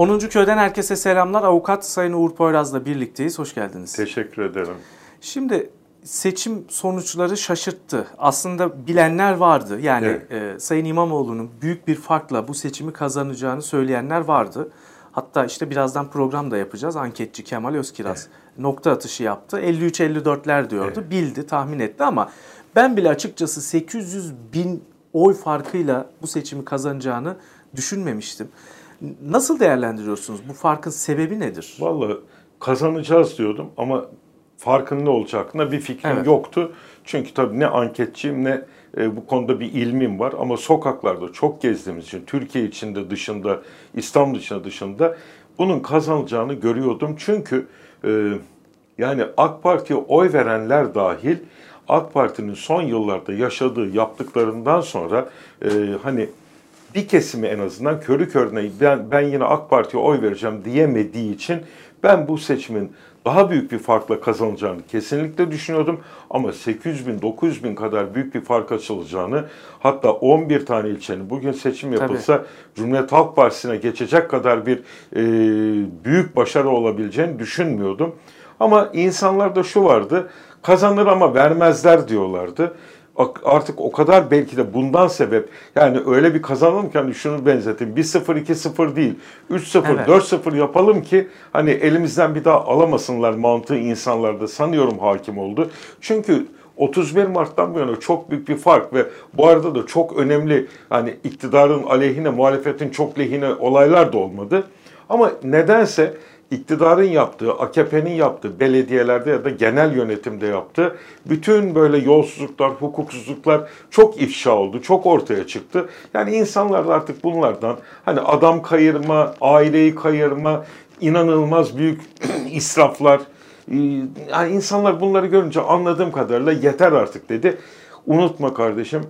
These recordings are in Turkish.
10. Köy'den herkese selamlar. Avukat Sayın Uğur Poyraz'la birlikteyiz. Hoş geldiniz. Teşekkür ederim. Şimdi seçim sonuçları şaşırttı. Aslında bilenler vardı. Yani evet. e, Sayın İmamoğlu'nun büyük bir farkla bu seçimi kazanacağını söyleyenler vardı. Hatta işte birazdan program da yapacağız. Anketçi Kemal Özkiraz evet. nokta atışı yaptı. 53-54'ler diyordu. Evet. Bildi, tahmin etti ama ben bile açıkçası 800 bin oy farkıyla bu seçimi kazanacağını düşünmemiştim. Nasıl değerlendiriyorsunuz? Bu farkın sebebi nedir? Vallahi kazanacağız diyordum ama farkın ne olacağına bir fikrim evet. yoktu. Çünkü tabii ne anketçiyim ne e, bu konuda bir ilmim var ama sokaklarda çok gezdiğimiz için Türkiye içinde dışında, İstanbul içinde dışında bunun kazanacağını görüyordum. Çünkü e, yani AK Parti'ye oy verenler dahil AK Parti'nin son yıllarda yaşadığı yaptıklarından sonra e, hani bir kesimi en azından körü körüne ben, ben yine AK Parti'ye oy vereceğim diyemediği için ben bu seçimin daha büyük bir farkla kazanacağını kesinlikle düşünüyordum. Ama 800 bin, 900 bin kadar büyük bir fark açılacağını hatta 11 tane ilçenin bugün seçim yapılsa Tabii. Cumhuriyet Halk Partisi'ne geçecek kadar bir e, büyük başarı olabileceğini düşünmüyordum. Ama insanlarda şu vardı kazanır ama vermezler diyorlardı artık o kadar belki de bundan sebep yani öyle bir kazanalım ki hani şunu benzetin 1-0 2-0 değil 3-0 evet. 4-0 yapalım ki hani elimizden bir daha alamasınlar mantığı insanlarda sanıyorum hakim oldu. Çünkü 31 Mart'tan bu yana çok büyük bir fark ve bu arada da çok önemli hani iktidarın aleyhine muhalefetin çok lehine olaylar da olmadı. Ama nedense iktidarın yaptığı, AKP'nin yaptığı belediyelerde ya da genel yönetimde yaptığı bütün böyle yolsuzluklar, hukuksuzluklar çok ifşa oldu, çok ortaya çıktı. Yani insanlar da artık bunlardan hani adam kayırma, aileyi kayırma, inanılmaz büyük israflar, e, yani insanlar bunları görünce anladığım kadarıyla yeter artık dedi. Unutma kardeşim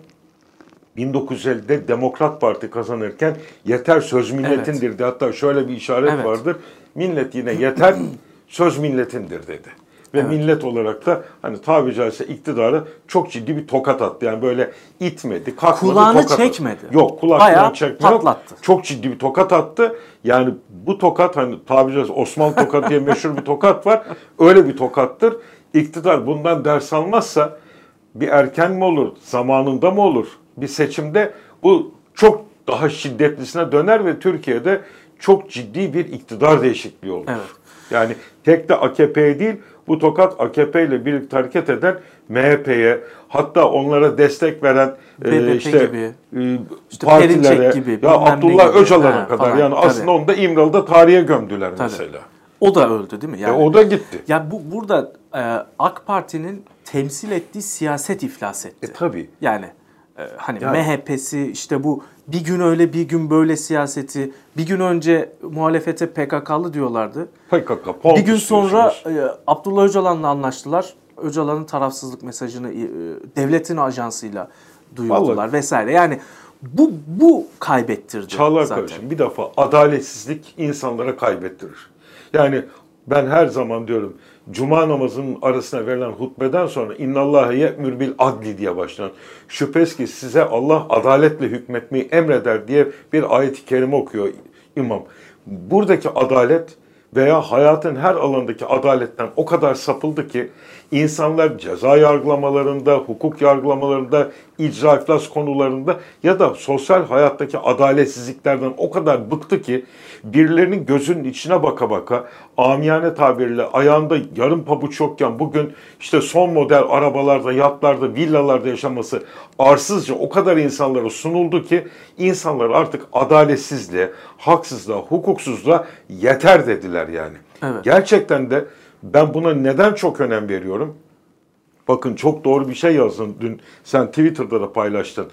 1950'de Demokrat Parti kazanırken yeter söz milletindir evet. Hatta şöyle bir işaret evet. vardır. Millet yine yeter söz milletindir dedi. Ve evet. millet olarak da hani tabiri caizse iktidarı çok ciddi bir tokat attı. Yani böyle itmedi, kalkmadı, Kulağını tokat çekmedi. Attı. Yok kulaklarını çekmedi. patlattı. Çok ciddi bir tokat attı. Yani bu tokat hani tabiri caizse Osmanlı tokat diye meşhur bir tokat var. Öyle bir tokattır. İktidar bundan ders almazsa bir erken mi olur, zamanında mı olur? Bir seçimde bu çok daha şiddetlisine döner ve Türkiye'de çok ciddi bir iktidar değişikliği olur. Evet. Yani tek de AKP'ye değil bu tokat AKP ile birlikte hareket eden MHP'ye hatta onlara destek veren e, işte, gibi. E, işte partilere gibi, ya Abdullah Öcalan'a kadar falan, yani tabii. aslında onu da İmralı'da tarihe gömdüler tabii. mesela. O da öldü değil mi? Yani, e, o da gitti. Ya bu burada e, AK Parti'nin temsil ettiği siyaset iflas etti. E tabii. Yani e, hani yani, MHP'si işte bu bir gün öyle bir gün böyle siyaseti bir gün önce muhalefete PKK'lı diyorlardı. PKK, Bir gün sonra e, Abdullah Öcalan'la anlaştılar. Öcalan'ın tarafsızlık mesajını e, devletin ajansıyla duyurdular Vallahi, vesaire. Yani bu bu kaybettirdi Çağlar zaten. kardeşim bir defa adaletsizlik insanlara kaybettirir. Yani ben her zaman diyorum Cuma namazının arasına verilen hutbeden sonra innallâhe ye'mür bil adli diye başlayan şüphesiz ki size Allah adaletle hükmetmeyi emreder diye bir ayet-i kerime okuyor imam. Buradaki adalet veya hayatın her alandaki adaletten o kadar sapıldı ki insanlar ceza yargılamalarında, hukuk yargılamalarında, icra iflas konularında ya da sosyal hayattaki adaletsizliklerden o kadar bıktı ki birilerinin gözünün içine baka baka amiyane tabirle ayağında yarım pabuç yokken bugün işte son model arabalarda, yatlarda, villalarda yaşaması arsızca o kadar insanlara sunuldu ki insanlar artık adaletsizliğe, haksızlığa, hukuksuzluğa yeter dediler yani. Evet. Gerçekten de ben buna neden çok önem veriyorum? Bakın çok doğru bir şey yazdın dün sen Twitter'da da paylaştın.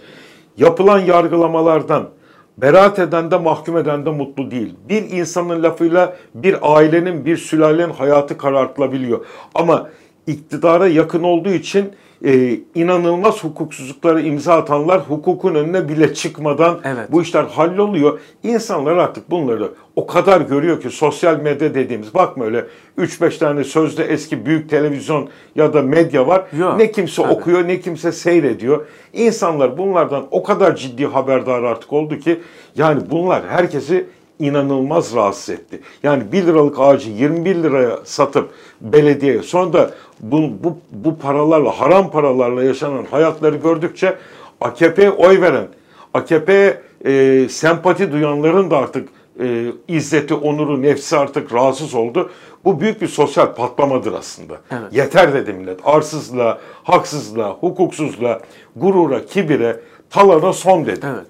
Yapılan yargılamalardan beraat eden de mahkum eden de mutlu değil. Bir insanın lafıyla bir ailenin, bir sülalenin hayatı karartılabiliyor. Ama iktidara yakın olduğu için e, inanılmaz hukuksuzluklara imza atanlar hukukun önüne bile çıkmadan evet. bu işler halloluyor. İnsanlar artık bunları o kadar görüyor ki sosyal medya dediğimiz bakma öyle 3-5 tane sözde eski büyük televizyon ya da medya var. Yok, ne kimse tabii. okuyor ne kimse seyrediyor. İnsanlar bunlardan o kadar ciddi haberdar artık oldu ki yani bunlar herkesi inanılmaz rahatsız etti. Yani 1 liralık ağacı 21 liraya satıp belediyeye sonra da bu, bu, bu paralarla haram paralarla yaşanan hayatları gördükçe AKP'ye oy veren, AKP'ye e, sempati duyanların da artık e, izzeti, onuru, nefsi artık rahatsız oldu. Bu büyük bir sosyal patlamadır aslında. Evet. Yeter dedi millet. Arsızlığa, haksızlığa, hukuksuzluğa, gurura, kibire, talana son dedi. Evet.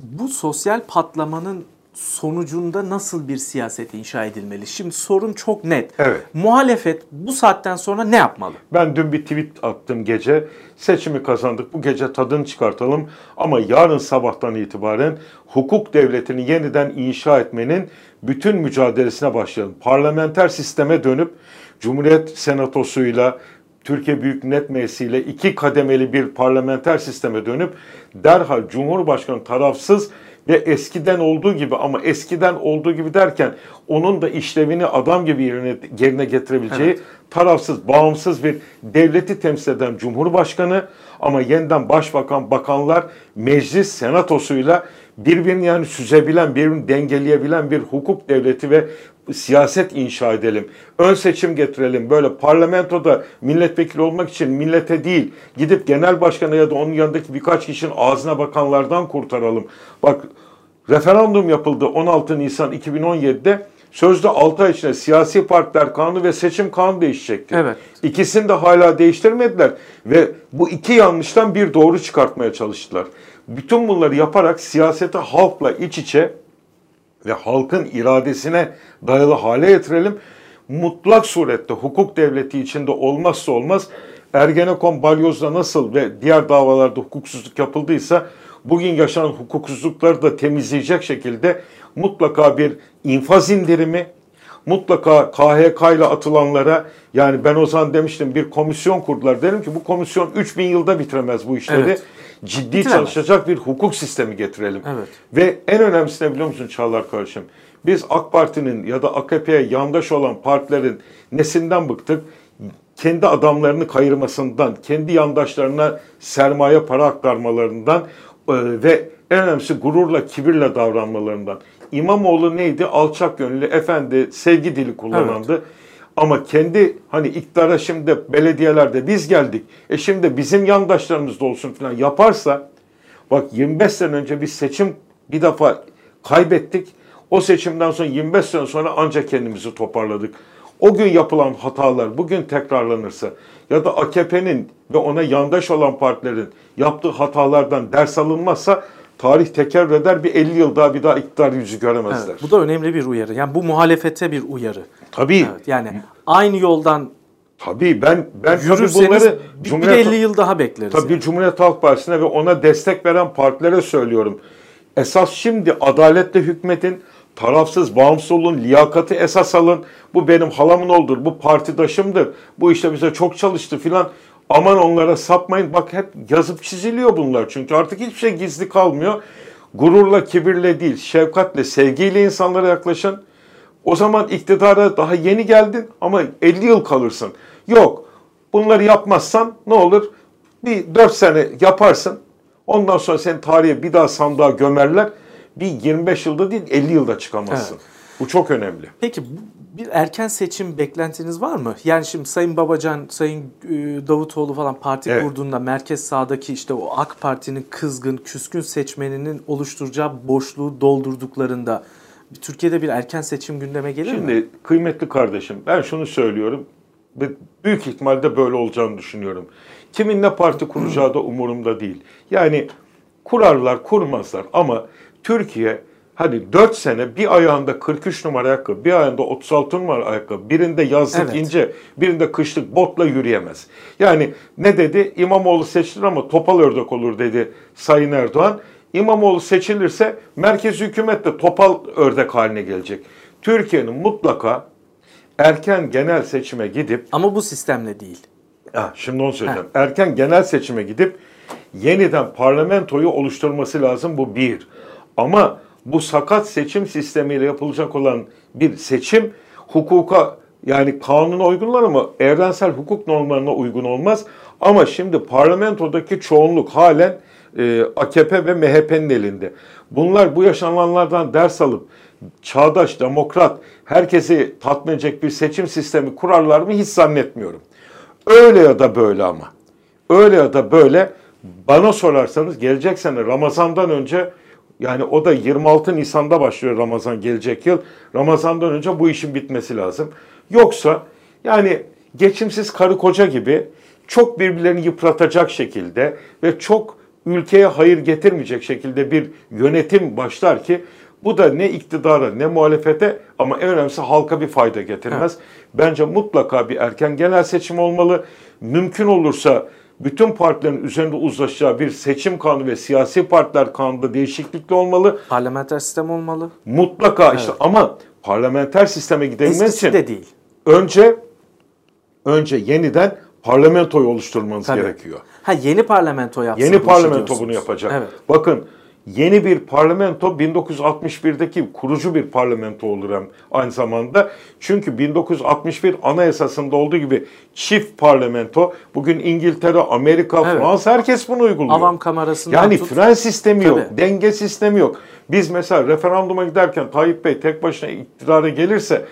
Bu sosyal patlamanın sonucunda nasıl bir siyaset inşa edilmeli? Şimdi sorun çok net. Evet. Muhalefet bu saatten sonra ne yapmalı? Ben dün bir tweet attım gece. Seçimi kazandık. Bu gece tadını çıkartalım. Ama yarın sabahtan itibaren hukuk devletini yeniden inşa etmenin bütün mücadelesine başlayalım. Parlamenter sisteme dönüp Cumhuriyet Senatosu'yla Türkiye Büyük Millet Meclisi ile iki kademeli bir parlamenter sisteme dönüp derhal Cumhurbaşkanı tarafsız ve eskiden olduğu gibi ama eskiden olduğu gibi derken onun da işlevini adam gibi yerine, yerine getirebileceği evet. tarafsız, bağımsız bir devleti temsil eden Cumhurbaşkanı ama yeniden başbakan, bakanlar, meclis senatosuyla birbirini yani süzebilen, birbirini dengeleyebilen bir hukuk devleti ve siyaset inşa edelim. Ön seçim getirelim. Böyle parlamentoda milletvekili olmak için millete değil, gidip genel başkanı ya da onun yanındaki birkaç kişinin ağzına bakanlardan kurtaralım. Bak referandum yapıldı 16 Nisan 2017'de. Sözde 6 ay içinde siyasi partiler kanunu ve seçim kanunu değişecekti. Evet. İkisini de hala değiştirmediler ve bu iki yanlıştan bir doğru çıkartmaya çalıştılar. Bütün bunları yaparak siyasete halkla iç içe ve halkın iradesine dayalı hale getirelim. Mutlak surette hukuk devleti içinde olmazsa olmaz Ergenekon balyozda nasıl ve diğer davalarda hukuksuzluk yapıldıysa bugün yaşanan hukuksuzlukları da temizleyecek şekilde mutlaka bir infaz indirimi, mutlaka KHK ile atılanlara yani ben o zaman demiştim bir komisyon kurdular. Dedim ki bu komisyon 3000 yılda bitiremez bu işleri. Evet. Ciddi Bitiremez. çalışacak bir hukuk sistemi getirelim. Evet. Ve en önemlisi ne biliyor musun Çağlar kardeşim? Biz AK Parti'nin ya da AKP'ye yandaş olan partilerin nesinden bıktık? Kendi adamlarını kayırmasından, kendi yandaşlarına sermaye para aktarmalarından e, ve en önemlisi gururla, kibirle davranmalarından. İmamoğlu neydi? Alçak gönüllü, efendi, sevgi dili kullanandı. Evet. Ama kendi hani iktidara şimdi belediyelerde biz geldik. E şimdi bizim yandaşlarımız da olsun falan yaparsa bak 25 sene önce biz seçim bir defa kaybettik. O seçimden sonra 25 sene sonra ancak kendimizi toparladık. O gün yapılan hatalar bugün tekrarlanırsa ya da AKP'nin ve ona yandaş olan partilerin yaptığı hatalardan ders alınmazsa tarih tekerrür eder bir 50 yıl daha bir daha iktidar yüzü göremezler. Evet, bu da önemli bir uyarı. Yani bu muhalefete bir uyarı. Tabii. Evet, yani aynı yoldan Tabii ben ben tabii bunları bir, Cumhuriyet, bir 50 yıl daha bekleriz. Tabii yani. Cumhuriyet Halk Partisi'ne ve ona destek veren partilere söylüyorum. Esas şimdi adaletle hükmetin, tarafsız, bağımsız olun, liyakati esas alın. Bu benim halamın oldur, bu partidaşımdır. Bu işte bize çok çalıştı filan. Aman onlara sapmayın. Bak hep yazıp çiziliyor bunlar. Çünkü artık hiçbir şey gizli kalmıyor. Gururla, kibirle değil, şefkatle, sevgiyle insanlara yaklaşın. O zaman iktidara daha yeni geldin ama 50 yıl kalırsın. Yok. Bunları yapmazsan ne olur? Bir 4 sene yaparsın. Ondan sonra seni tarihe bir daha sandığa gömerler. Bir 25 yılda değil 50 yılda çıkamazsın. Evet. Bu çok önemli. Peki bir erken seçim beklentiniz var mı? Yani şimdi Sayın Babacan, Sayın e, Davutoğlu falan parti evet. kurduğunda merkez sağdaki işte o AK Parti'nin kızgın, küskün seçmeninin oluşturacağı boşluğu doldurduklarında Türkiye'de bir erken seçim gündeme gelir şimdi, mi? Şimdi kıymetli kardeşim ben şunu söylüyorum ve büyük ihtimalle böyle olacağını düşünüyorum. Kimin ne parti kuracağı da umurumda değil. Yani kurarlar kurmazlar ama Türkiye Hadi 4 sene bir ayağında 43 numara ayakkabı, bir ayağında 36 numara ayakkabı, birinde yazlık evet. ince, birinde kışlık botla yürüyemez. Yani ne dedi? İmamoğlu seçilir ama topal ördek olur dedi Sayın Erdoğan. İmamoğlu seçilirse merkez hükümet de topal ördek haline gelecek. Türkiye'nin mutlaka erken genel seçime gidip... Ama bu sistemle değil. Ha, şimdi onu söyleyeceğim. Ha. Erken genel seçime gidip yeniden parlamentoyu oluşturması lazım bu bir. Ama bu sakat seçim sistemiyle yapılacak olan bir seçim hukuka yani kanuna uygunlar ama evrensel hukuk normlarına uygun olmaz. Ama şimdi parlamentodaki çoğunluk halen e, AKP ve MHP'nin elinde. Bunlar bu yaşananlardan ders alıp çağdaş, demokrat, herkesi tatmin edecek bir seçim sistemi kurarlar mı hiç zannetmiyorum. Öyle ya da böyle ama. Öyle ya da böyle bana sorarsanız gelecek sene Ramazan'dan önce yani o da 26 Nisan'da başlıyor Ramazan gelecek yıl. Ramazan'dan önce bu işin bitmesi lazım. Yoksa yani geçimsiz karı koca gibi çok birbirlerini yıpratacak şekilde ve çok ülkeye hayır getirmeyecek şekilde bir yönetim başlar ki bu da ne iktidara ne muhalefete ama en önemlisi halka bir fayda getirmez. Evet. Bence mutlaka bir erken genel seçim olmalı. Mümkün olursa bütün partilerin üzerinde uzlaşacağı bir seçim kanunu ve siyasi partiler kanunda değişiklikli olmalı. Parlamenter sistem olmalı. Mutlaka evet. işte ama parlamenter sisteme gidebilmesi için de değil. Önce önce yeniden parlamentoyu oluşturmanız Tabii. gerekiyor. Ha yeni parlamento yapsın. Yeni parlamento bunu yapacak. Evet. Bakın yeni bir parlamento 1961'deki kurucu bir parlamento olur hem aynı zamanda. Çünkü 1961 anayasasında olduğu gibi çift parlamento bugün İngiltere, Amerika, evet. Fransa herkes bunu uyguluyor. Avam kamerasından Yani tut. fren sistemi yok, Tabii. denge sistemi yok. Biz mesela referanduma giderken Tayyip Bey tek başına iktidara gelirse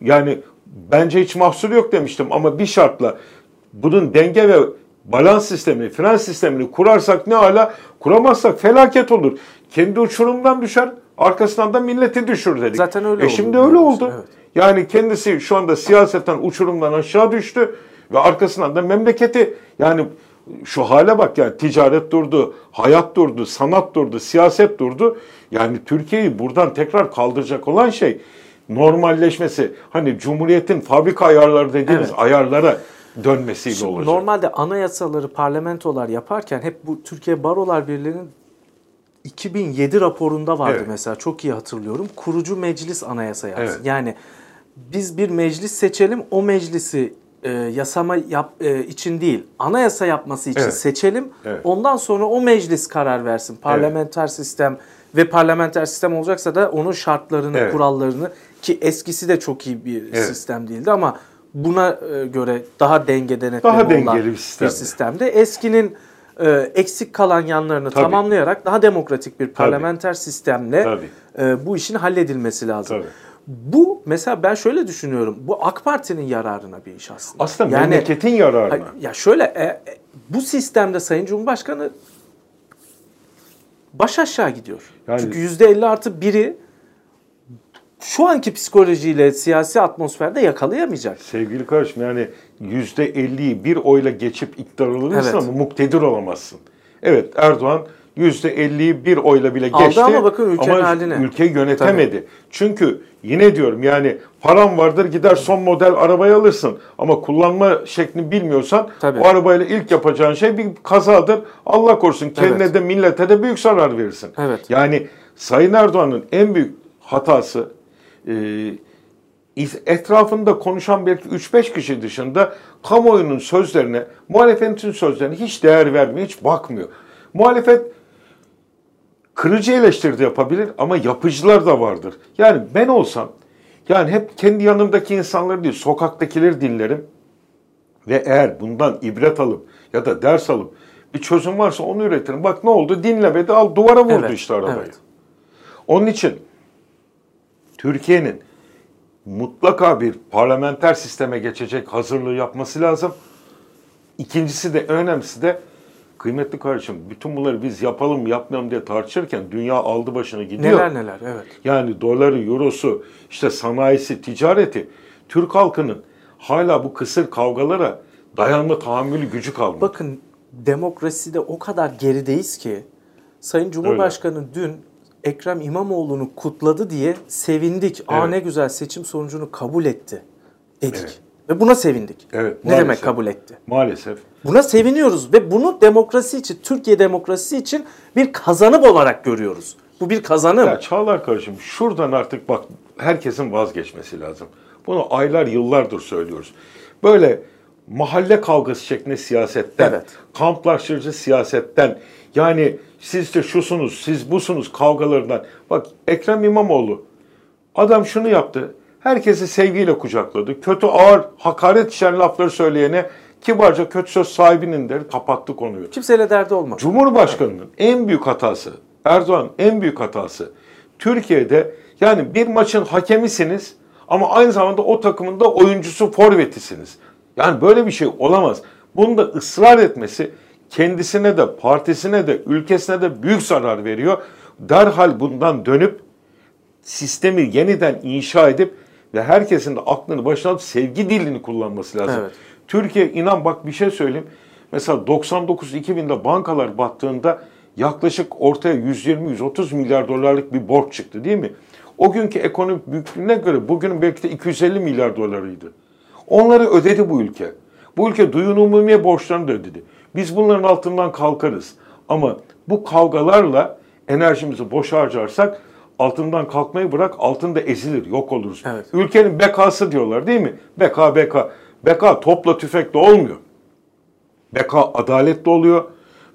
yani bence hiç mahsur yok demiştim ama bir şartla bunun denge ve balans sistemini, fren sistemini kurarsak ne ala, kuramazsak felaket olur. Kendi uçurumdan düşer, arkasından da milleti düşür dedik. Zaten öyle e oldu. şimdi öyle oldu. Evet. Yani kendisi şu anda siyasetten uçurumdan aşağı düştü ve arkasından da memleketi yani şu hale bak yani ticaret durdu, hayat durdu, sanat durdu, siyaset durdu. Yani Türkiye'yi buradan tekrar kaldıracak olan şey normalleşmesi. Hani Cumhuriyet'in fabrika ayarları dediğimiz evet. ayarlara dönmesiyle Şimdi olacak. Normalde anayasaları parlamentolar yaparken hep bu Türkiye Barolar Birliği'nin 2007 raporunda vardı evet. mesela çok iyi hatırlıyorum. Kurucu meclis anayasa yapsın. Evet. Yani biz bir meclis seçelim o meclisi e, yasama yap, e, için değil anayasa yapması için evet. seçelim. Evet. Ondan sonra o meclis karar versin. Parlamenter evet. sistem ve parlamenter sistem olacaksa da onun şartlarını, evet. kurallarını ki eskisi de çok iyi bir evet. sistem değildi ama buna e, göre daha denge denetleme daha dengeli olan bir, sistem. bir sistemde eskinin e, eksik kalan yanlarını Tabii. tamamlayarak daha demokratik bir parlamenter Tabii. sistemle Tabii. E, bu işin halledilmesi lazım. Tabii. Bu mesela ben şöyle düşünüyorum. Bu AK Parti'nin yararına bir iş aslında. Aslında yani, memleketin yararına. Ya şöyle e, e, bu sistemde Sayın Cumhurbaşkanı baş aşağı gidiyor. Yani, Çünkü %50 artı biri şu anki psikolojiyle siyasi atmosferde yakalayamayacak. Sevgili kardeşim yani %50'yi bir oyla geçip iktidar olabilirsin evet. muktedir olamazsın. Evet Erdoğan %50'yi bir oyla bile Aldı geçti ama bakın ülkenin ama haline. ülkeyi yönetemedi. Tabii. Çünkü yine diyorum yani param vardır gider son model arabayı alırsın ama kullanma şeklini bilmiyorsan Tabii. o arabayla ilk yapacağın şey bir kazadır. Allah korusun kendine evet. de millete de büyük zarar verirsin. Evet. Yani Sayın Erdoğan'ın en büyük hatası etrafında konuşan belki 3-5 kişi dışında kamuoyunun sözlerine, muhalefetin sözlerine hiç değer vermiyor, hiç bakmıyor. Muhalefet kırıcı eleştiri de yapabilir ama yapıcılar da vardır. Yani ben olsam, yani hep kendi yanımdaki insanları değil, sokaktakileri dinlerim ve eğer bundan ibret alıp ya da ders alıp bir çözüm varsa onu üretirim. Bak ne oldu? Dinlemedi, al duvara vurdu evet, işte arabayı. Evet. Onun için Türkiye'nin mutlaka bir parlamenter sisteme geçecek hazırlığı yapması lazım. İkincisi de önemlisi de kıymetli kardeşim bütün bunları biz yapalım yapmayalım diye tartışırken dünya aldı başını gidiyor. Neler neler evet. Yani doları, eurosu, işte sanayisi, ticareti Türk halkının hala bu kısır kavgalara dayanma tahammülü gücü kalmadı. Bakın demokraside o kadar gerideyiz ki Sayın Cumhurbaşkanı Öyle. dün Ekrem İmamoğlu'nu kutladı diye sevindik. Evet. Aa ne güzel seçim sonucunu kabul etti dedik. Evet. Ve buna sevindik. Evet, ne demek kabul etti? Maalesef. Buna seviniyoruz ve bunu demokrasi için, Türkiye demokrasisi için bir kazanım olarak görüyoruz. Bu bir kazanım. Ya Çağlar kardeşim şuradan artık bak herkesin vazgeçmesi lazım. Bunu aylar yıllardır söylüyoruz. Böyle mahalle kavgası şeklinde siyasetten, evet. kamplaştırıcı siyasetten yani siz de şusunuz, siz busunuz kavgalarından. Bak Ekrem İmamoğlu adam şunu yaptı. Herkesi sevgiyle kucakladı. Kötü ağır hakaret içeren lafları söyleyene Kibarca kötü söz sahibinin der kapattı konuyu. Kimseyle derdi olmadı. Cumhurbaşkanının en büyük hatası, Erdoğan en büyük hatası Türkiye'de yani bir maçın hakemisiniz ama aynı zamanda o takımın da oyuncusu forvetisiniz. Yani böyle bir şey olamaz. Bunu da ısrar etmesi kendisine de, partisine de, ülkesine de büyük zarar veriyor. Derhal bundan dönüp sistemi yeniden inşa edip ve herkesin de aklını başına alıp sevgi dilini kullanması lazım. Evet. Türkiye inan bak bir şey söyleyeyim. Mesela 99-2000'de bankalar battığında yaklaşık ortaya 120-130 milyar dolarlık bir borç çıktı değil mi? O günkü ekonomik büyüklüğüne göre bugünün belki de 250 milyar dolarıydı. Onları ödedi bu ülke. Bu ülke duyun umumiye borçlarını da ödedi. Biz bunların altından kalkarız. Ama bu kavgalarla enerjimizi boş harcarsak altından kalkmayı bırak altında ezilir, yok oluruz. Evet. Ülkenin bekası diyorlar değil mi? Beka, beka. Beka topla tüfekle olmuyor. Beka adaletli oluyor.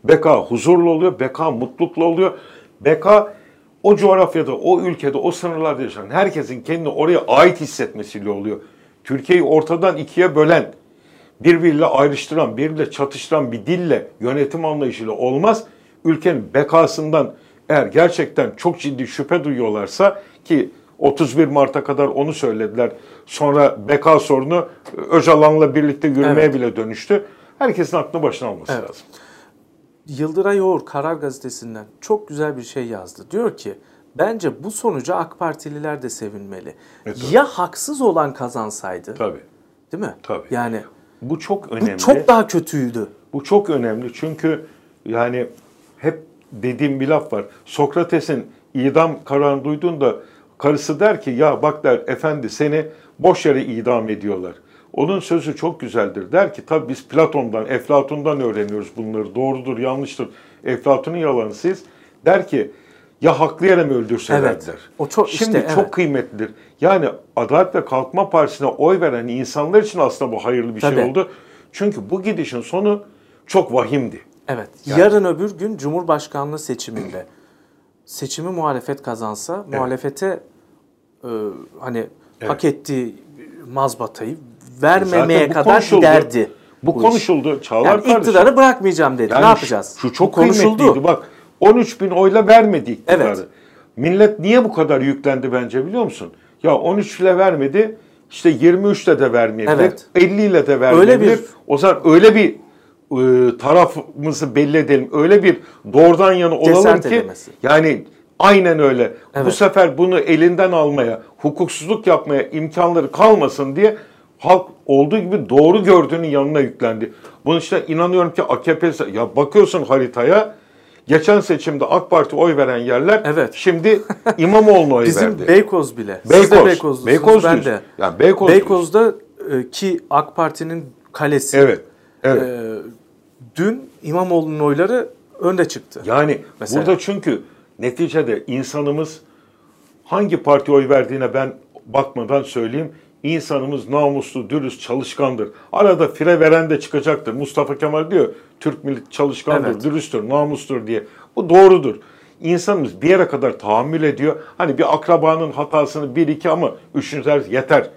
Beka huzurlu oluyor. Beka mutlulukla oluyor. Beka o coğrafyada, o ülkede, o sınırlarda yaşayan herkesin kendini oraya ait hissetmesiyle oluyor. Türkiye'yi ortadan ikiye bölen, birbiriyle ayrıştıran, birbiriyle çatıştıran bir dille, yönetim anlayışıyla olmaz. Ülkenin bekasından eğer gerçekten çok ciddi şüphe duyuyorlarsa ki 31 Mart'a kadar onu söylediler. Sonra beka sorunu Öcalan'la birlikte yürümeye Evet. bile dönüştü. Herkesin aklını başına alması Evet. lazım. Yıldıray Oğur Karar Gazetesi'nden çok güzel bir şey yazdı. Diyor ki bence bu sonuca AK Partililer de sevinmeli. Evet, ya haksız olan kazansaydı Tabii. değil mi? Tabii. Yani Bu çok önemli. bu çok daha kötüydü. Bu çok önemli çünkü yani hep dediğim bir laf var. Sokrates'in idam kararını duyduğunda karısı der ki ya bak der efendi seni boş yere idam ediyorlar. Onun sözü çok güzeldir. Der ki tabii biz Platon'dan, Eflatun'dan öğreniyoruz bunları. Doğrudur, yanlıştır. Eflatun'un yalanısıyız. Der ki ya haklı yere mi öldürseler Evet. O çok- Şimdi işte, çok evet. kıymetlidir. Yani Adalet ve Kalkınma Partisi'ne oy veren insanlar için aslında bu hayırlı bir Tabii. şey oldu. Çünkü bu gidişin sonu çok vahimdi. Evet. Yani- Yarın öbür gün Cumhurbaşkanlığı seçiminde seçimi muhalefet kazansa muhalefete e, hani hak ettiği mazbatayı vermemeye Zaten bu kadar konuşuldu. giderdi. Bu, iş. konuşuldu. Çağlar Yani kardeşim. iktidarı bırakmayacağım dedi. Yani ne yapacağız? Şu, çok Bu konuşuldu. Bak 13 bin oyla vermedi iktidarı. Evet. Millet niye bu kadar yüklendi bence biliyor musun? Ya 13 ile vermedi. işte 23 ile de vermeyebilir. Evet. 50 ile de vermeyebilir. Öyle bir- O zaman öyle bir e, tarafımızı belli edelim. Öyle bir doğrudan yana olalım Cesaret ki edemesi. yani aynen öyle. Bu Evet. sefer bunu elinden almaya, hukuksuzluk yapmaya imkanları kalmasın diye halk olduğu gibi doğru gördüğünün yanına yüklendi. Bunun işte inanıyorum ki AKP ya bakıyorsun haritaya geçen seçimde AK Parti oy veren yerler Evet. şimdi İmamoğlu'na oy Bizim verdi. Beykoz bile. Beykoz. Beykozlusunuz, Beykoz ben de. Yani Beykoz Beykoz'da e, ki AK Parti'nin kalesi. Evet. Evet. e, dün İmamoğlu'nun oyları önde çıktı. Yani Mesela. burada çünkü neticede insanımız hangi parti oy verdiğine ben bakmadan söyleyeyim. İnsanımız namuslu, dürüst, çalışkandır. Arada fire veren de çıkacaktır. Mustafa Kemal diyor, Türk milleti çalışkandır, Evet. dürüsttür, namustur diye. Bu doğrudur. İnsanımız bir yere kadar tahammül ediyor. Hani bir akrabanın hatasını bir iki ama üçüncü der yeter.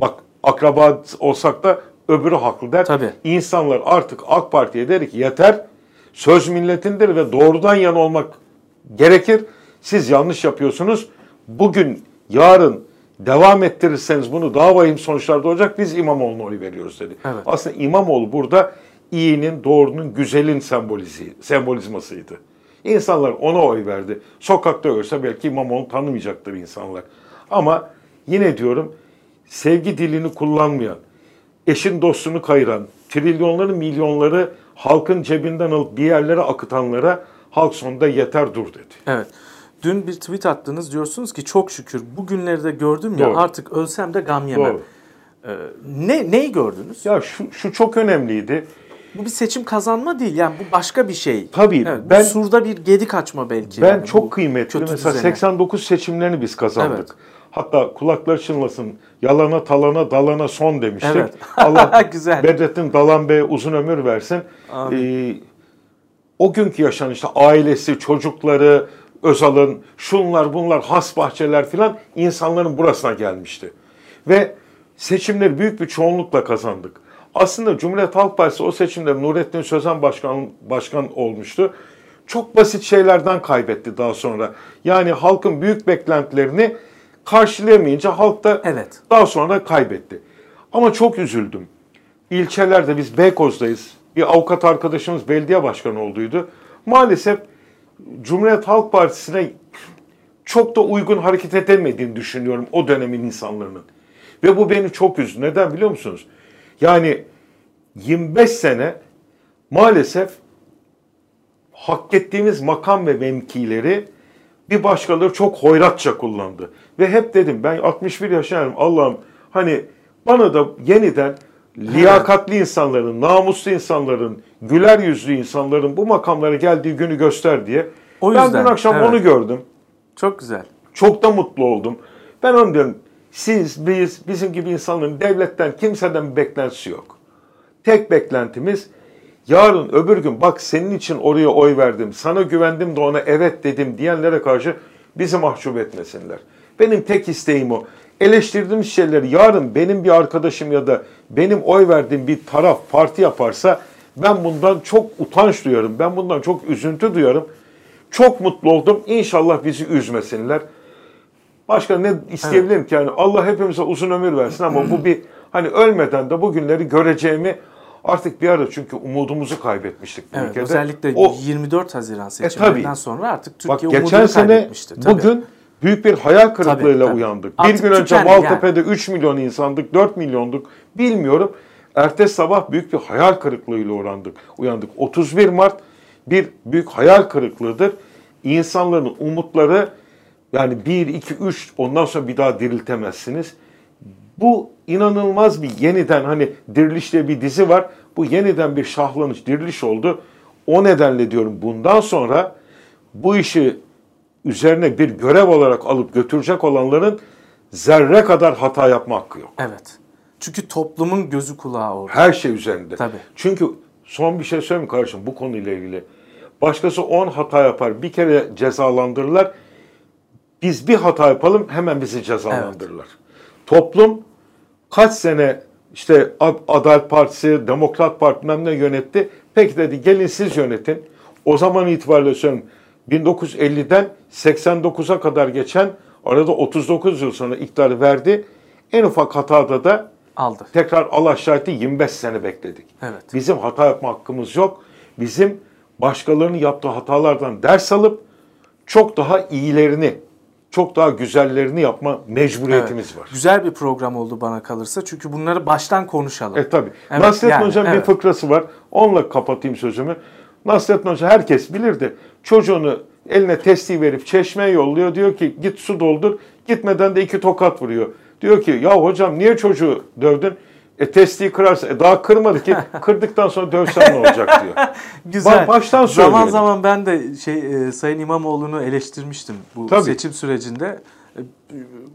Bak akraba olsak da öbürü haklı der. Tabii. İnsanlar artık AK Parti'ye der ki yeter. Söz milletindir ve doğrudan yana olmak gerekir. Siz yanlış yapıyorsunuz. Bugün, yarın devam ettirirseniz bunu daha vahim sonuçlarda olacak. Biz İmamoğlu'na oy veriyoruz dedi. Evet. Aslında İmamoğlu burada iyinin, doğrunun, güzelin sembolizi, sembolizmasıydı. İnsanlar ona oy verdi. Sokakta görse belki İmamoğlu tanımayacaktır insanlar. Ama yine diyorum sevgi dilini kullanmayan, eşin dostunu kayıran, trilyonları milyonları halkın cebinden alıp bir yerlere akıtanlara halk sonunda yeter dur dedi. Evet. Dün bir tweet attınız diyorsunuz ki çok şükür bugünleri de gördüm ya Doğru. artık ölsem de gam yemem. Doğru. Ee, ne neyi gördünüz? Ya şu, şu çok önemliydi. Bu bir seçim kazanma değil yani bu başka bir şey. Tabii, Evet, ben- surda bir gedik açma belki. Ben yani çok kıymetli. Mesela düzene. 89 seçimlerini biz kazandık. Evet. Hatta kulakları çınlasın. Yalana talana dalana son demiştik. Evet. Allah Güzel. Bedrettin Dalan Bey'e uzun ömür versin. Ee, o günkü yaşanan işte ailesi, çocukları, Özal'ın, şunlar bunlar, has bahçeler filan insanların burasına gelmişti. Ve seçimleri büyük bir çoğunlukla kazandık. Aslında Cumhuriyet Halk Partisi o seçimde Nurettin Sözen başkan başkan olmuştu. Çok basit şeylerden kaybetti daha sonra. Yani halkın büyük beklentilerini karşılayamayınca halk da Evet. daha sonra kaybetti. Ama çok üzüldüm. İlçelerde biz Beykoz'dayız. Bir avukat arkadaşımız belediye başkanı olduydu. Maalesef Cumhuriyet Halk Partisi'ne çok da uygun hareket edemediğini düşünüyorum o dönemin insanların. Ve bu beni çok üzdü. Neden biliyor musunuz? Yani 25 sene maalesef hak ettiğimiz makam ve mevkileri bir başkaları çok hoyratça kullandı. Ve hep dedim ben 61 yaşındayım Allah'ım hani bana da yeniden liyakatli insanların, namuslu insanların, güler yüzlü insanların bu makamlara geldiği günü göster diye. O ben yüzden, dün akşam evet. onu gördüm. Çok güzel. Çok da mutlu oldum. Ben onu diyorum. Siz, biz, bizim gibi insanların devletten, kimseden bir beklentisi yok. Tek beklentimiz yarın öbür gün bak senin için oraya oy verdim, sana güvendim de ona evet dedim diyenlere karşı bizi mahcup etmesinler. Benim tek isteğim o. Eleştirdiğimiz şeyleri yarın benim bir arkadaşım ya da benim oy verdiğim bir taraf, parti yaparsa ben bundan çok utanç duyarım. Ben bundan çok üzüntü duyarım. Çok mutlu oldum. İnşallah bizi üzmesinler. Başka ne isteyebilirim ki yani Allah hepimize uzun ömür versin ama bu bir hani ölmeden de bu günleri göreceğimi artık bir ara çünkü umudumuzu kaybetmiştik bu Evet, ülkede. özellikle O, 24 Haziran seçimlerinden tabii. sonra artık bak Türkiye geçen umudunu sene kaybetmişti. Tabii. bugün büyük bir hayal kırıklığıyla tabii. uyandık. Artık bir gün önce Maltepe'de 3 milyon insandık, 4 milyonduk bilmiyorum. Ertesi sabah büyük bir hayal kırıklığıyla uyandık. uyandık. 31 Mart bir büyük hayal kırıklığıdır. İnsanların umutları yani 1, 2, 3 ondan sonra bir daha diriltemezsiniz. Bu inanılmaz bir yeniden hani Diriliş diye bir dizi var. Bu yeniden bir şahlanış, diriliş oldu. O nedenle diyorum bundan sonra bu işi üzerine bir görev olarak alıp götürecek olanların zerre kadar hata yapma hakkı yok. Evet. Çünkü toplumun gözü kulağı orada. Her şey üzerinde. Tabii. Çünkü son bir şey söyleyeyim kardeşim bu konuyla ilgili. Başkası 10 hata yapar. Bir kere cezalandırırlar. Biz bir hata yapalım hemen bizi cezalandırırlar. Toplum kaç sene işte Ad- Adalet Partisi, Demokrat Parti ne yönetti. Peki dedi gelin siz yönetin. O zaman itibariyle söylüyorum 1950'den 89'a kadar geçen arada 39 yıl sonra iktidarı verdi. En ufak hatada da Aldı. tekrar al aşağı etti 25 sene bekledik. Evet. Bizim hata yapma hakkımız yok. Bizim başkalarının yaptığı hatalardan ders alıp çok daha iyilerini, çok daha güzellerini yapma mecburiyetimiz Evet. var. Güzel bir program oldu bana kalırsa. Çünkü bunları baştan konuşalım. E tabi. Evet, Nasrettin yani, Hoca'nın bir evet. fıkrası var. Onunla kapatayım sözümü. Nasrettin Hoca herkes bilirdi. Çocuğunu eline testi verip çeşmeye yolluyor. Diyor ki git su doldur. Gitmeden de iki tokat vuruyor. Diyor ki ya hocam niye çocuğu dövdün? E testiyi kırarsa. E daha kırmadı ki. Kırdıktan sonra dövsen ne olacak diyor. Güzel. Ba- baştan Zaman söyleyelim. zaman ben de şey e, Sayın İmamoğlu'nu eleştirmiştim bu Tabii. seçim sürecinde. E,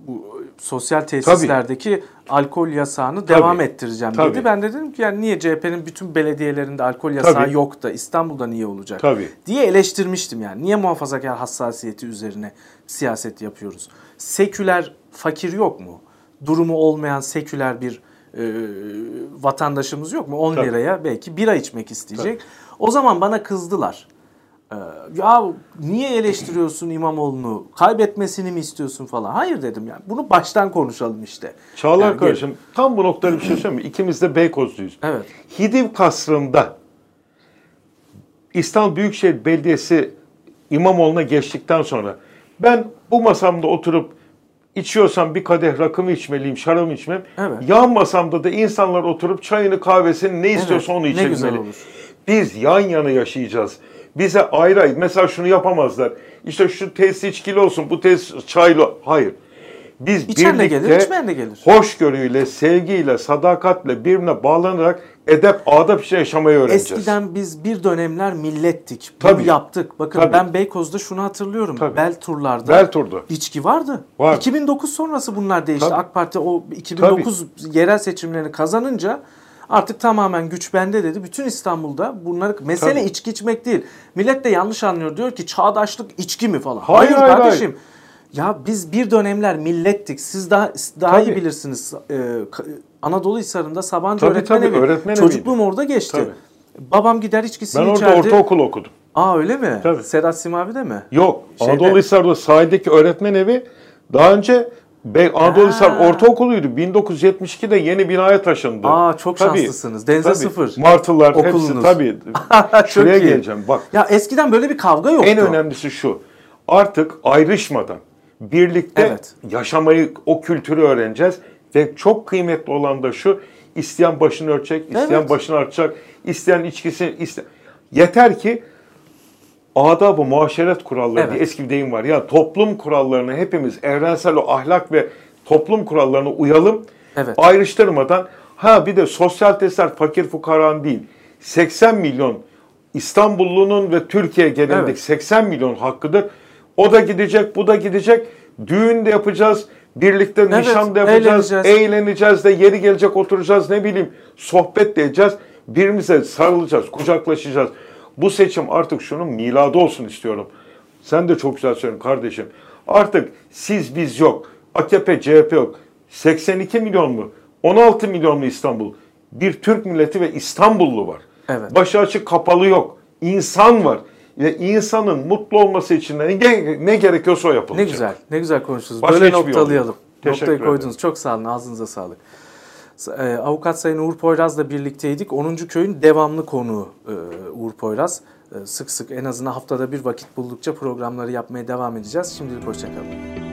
Bu sosyal tesislerdeki alkol yasağını devam ettireceğim Tabii. dedi. Ben de dedim ki yani niye CHP'nin bütün belediyelerinde alkol yasağı Tabii. yok da İstanbul'da niye olacak? Tabii. diye eleştirmiştim yani. Niye muhafazakar hassasiyeti üzerine siyaset yapıyoruz? Seküler fakir yok mu? Durumu olmayan seküler bir e, vatandaşımız yok mu? 10 Tabii. liraya belki bira içmek isteyecek. O zaman bana kızdılar. Ee, ya niye eleştiriyorsun İmamoğlu'nu? Kaybetmesini mi istiyorsun falan? Hayır dedim yani. Bunu baştan konuşalım işte. Çağlar Yani kardeşim tam bu noktada bir şey söyleyeyim mi? İkimiz de Beykozluyuz. Evet. Hidiv Kasrı'nda İstanbul Büyükşehir Belediyesi İmamoğlu'na geçtikten sonra ben bu masamda oturup içiyorsam bir kadeh rakımı içmeliyim, şarabımı içmem. Evet. Yan masamda da insanlar oturup çayını, kahvesini ne istiyorsa onu ne içebilmeli. Biz yan yana yaşayacağız. Bize ayrı ayrı, mesela şunu yapamazlar. İşte şu tesis içkili olsun, bu tesis çaylı. Hayır. Biz İçen birlikte gelir, içmeyen de gelir. hoşgörüyle, sevgiyle, sadakatle birbirine bağlanarak edep, adap içinde yaşamayı öğreneceğiz. Eskiden biz bir dönemler millettik. Bunu Tabii. yaptık. Bakın Tabii. ben Beykoz'da şunu hatırlıyorum. Tabii. Bel turlarda Bel turda. içki vardı. Var. 2009 sonrası bunlar değişti. Tabii. AK Parti o 2009 yerel seçimlerini kazanınca artık tamamen güç bende dedi. Bütün İstanbul'da bunları mesele Tabii. içki içmek değil. Millet de yanlış anlıyor. Diyor ki çağdaşlık içki mi falan. Hayır, Hayır, hayır, kardeşim. Ya biz bir dönemler millettik. Siz daha daha iyi bilirsiniz. Ee, Anadolu Hisarı'nda Sabancı tabii, öğretmen tabii, evi. Öğretmen Çocukluğum eviydi. orada geçti. Tabii. Babam gider içkisini ben içerdi. Ben orada ortaokul okudum. Aa öyle mi? Tabii. Sedat Simavi'de mi? Yok. Şeyde... Anadolu Hisar'da sahildeki öğretmen evi daha önce Be Anadolu Hisar Ortaokulu'ydu. 1972'de yeni binaya taşındı. Aa çok tabii, şanslısınız. Denize tabii. sıfır. Martılar Okulunuz. hepsi tabii. Şuraya iyi. geleceğim. Bak. Ya eskiden böyle bir kavga yoktu. En önemlisi şu. Artık ayrışmadan birlikte evet. yaşamayı, o kültürü öğreneceğiz. Ve çok kıymetli olan da şu. isteyen başını örtecek, isteyen evet. başını artacak, isteyen içkisi, isteyen... Yeter ki adab-ı muaşeret kuralları evet. diye eski bir deyim var. Ya toplum kurallarını hepimiz evrensel o ahlak ve toplum kurallarına uyalım. Evet. Ayrıştırmadan ha bir de sosyal testler fakir fukaran değil. 80 milyon İstanbullunun ve Türkiye genelindeki evet. 80 milyon hakkıdır. O da gidecek, bu da gidecek. Düğün de yapacağız, birlikte evet, nişan da yapacağız, eğleneceğiz. eğleneceğiz de yeri gelecek oturacağız ne bileyim sohbet de edeceğiz. Birbirimize sarılacağız, kucaklaşacağız. Bu seçim artık şunun miladı olsun istiyorum. Sen de çok güzel söyledin kardeşim. Artık siz biz yok. AKP, CHP yok. 82 milyon mu? 16 milyon mu İstanbul? Bir Türk milleti ve İstanbullu var. Evet. Başı açık kapalı yok. İnsan var. Ve insanın mutlu olması için ne, ne gerekiyorsa o yapılacak. Ne güzel. Ne güzel konuştunuz. Başka Böyle noktalayalım. Noktayı koydunuz. Çok sağ olun. Ağzınıza sağlık. E, avukat Sayın Uğur Poyraz'la birlikteydik. 10. köyün devamlı konuğu e, Uğur Poyraz. E, sık sık en azından haftada bir vakit buldukça programları yapmaya devam edeceğiz. Şimdilik hoşçakalın.